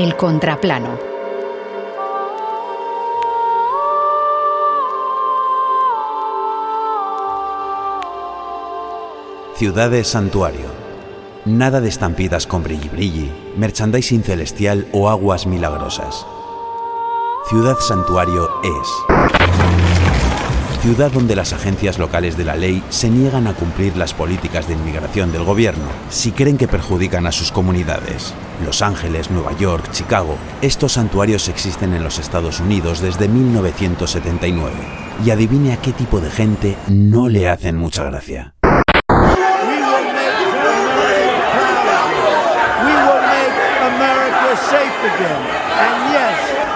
El contraplano. Ciudades santuario. Nada de estampidas con brilli brilli, merchandising celestial o aguas milagrosas. Ciudad santuario es ciudad donde las agencias locales de la ley se niegan a cumplir las políticas de inmigración del gobierno si creen que perjudican a sus comunidades. Los Ángeles, Nueva York, Chicago, estos santuarios existen en los Estados Unidos desde 1979. Y adivine a qué tipo de gente no le hacen mucha gracia.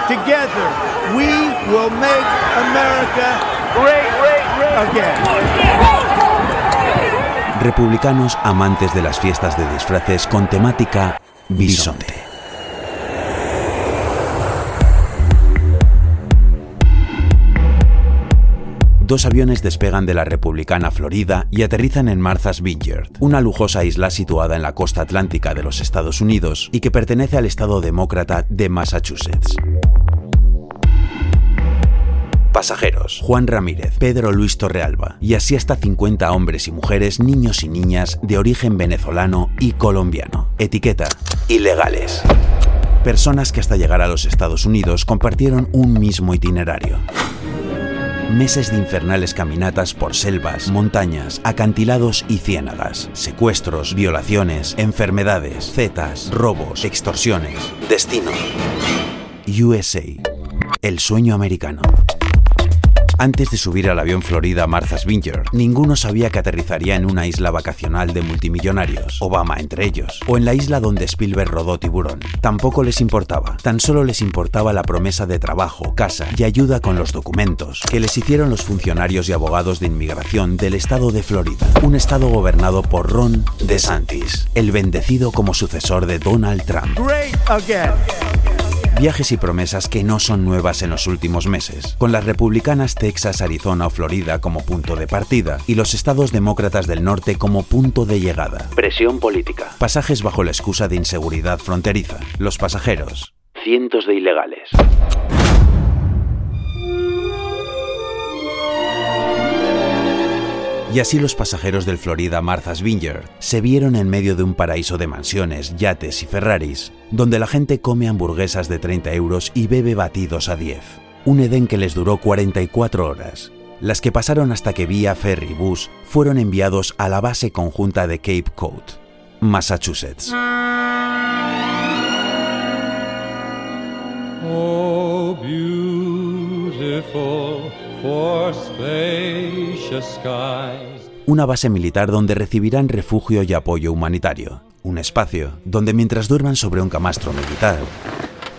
Together, we will make America. Republicanos amantes de las fiestas de disfraces con temática bisonte. Dos aviones despegan de la republicana Florida y aterrizan en Martha's Vineyard, una lujosa isla situada en la costa atlántica de los Estados Unidos y que pertenece al estado demócrata de Massachusetts. Pasajeros, Juan Ramírez, Pedro Luis Torrealba y así hasta 50 hombres y mujeres, niños y niñas de origen venezolano y colombiano. Etiqueta, ilegales. Personas que hasta llegar a los Estados Unidos compartieron un mismo itinerario. Meses de infernales caminatas por selvas, montañas, acantilados y ciénagas. Secuestros, violaciones, enfermedades, zetas, robos, extorsiones. Destino. USA. El sueño americano. Antes de subir al avión Florida Martha's Vineyard, ninguno sabía que aterrizaría en una isla vacacional de multimillonarios, Obama entre ellos, o en la isla donde Spielberg rodó Tiburón. Tampoco les importaba, tan solo les importaba la promesa de trabajo, casa y ayuda con los documentos que les hicieron los funcionarios y abogados de inmigración del estado de Florida, un estado gobernado por Ron DeSantis, el bendecido como sucesor de Donald Trump. Viajes y promesas que no son nuevas en los últimos meses, con las republicanas Texas, Arizona o Florida como punto de partida y los estados demócratas del norte como punto de llegada. Presión política. Pasajes bajo la excusa de inseguridad fronteriza. Los pasajeros. Cientos de ilegales. Y así los pasajeros del Florida Martha's Vineyard se vieron en medio de un paraíso de mansiones, yates y Ferraris, donde la gente come hamburguesas de 30 euros y bebe batidos a 10. Un Edén que les duró 44 horas, las que pasaron hasta que vía ferry bus fueron enviados a la base conjunta de Cape Cod, Massachusetts. Una base militar donde recibirán refugio y apoyo humanitario, un espacio donde mientras duerman sobre un camastro militar,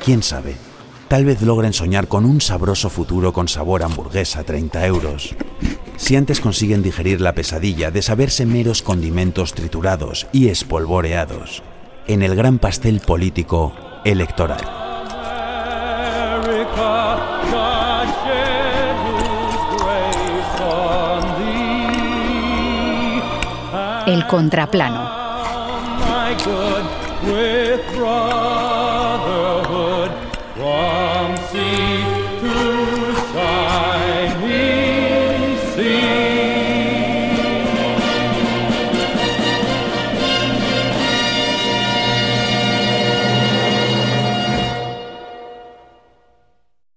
quién sabe, tal vez logren soñar con un sabroso futuro con sabor hamburguesa 30 euros. Si antes consiguen digerir la pesadilla de saberse meros condimentos triturados y espolvoreados en el gran pastel político electoral. El contraplano.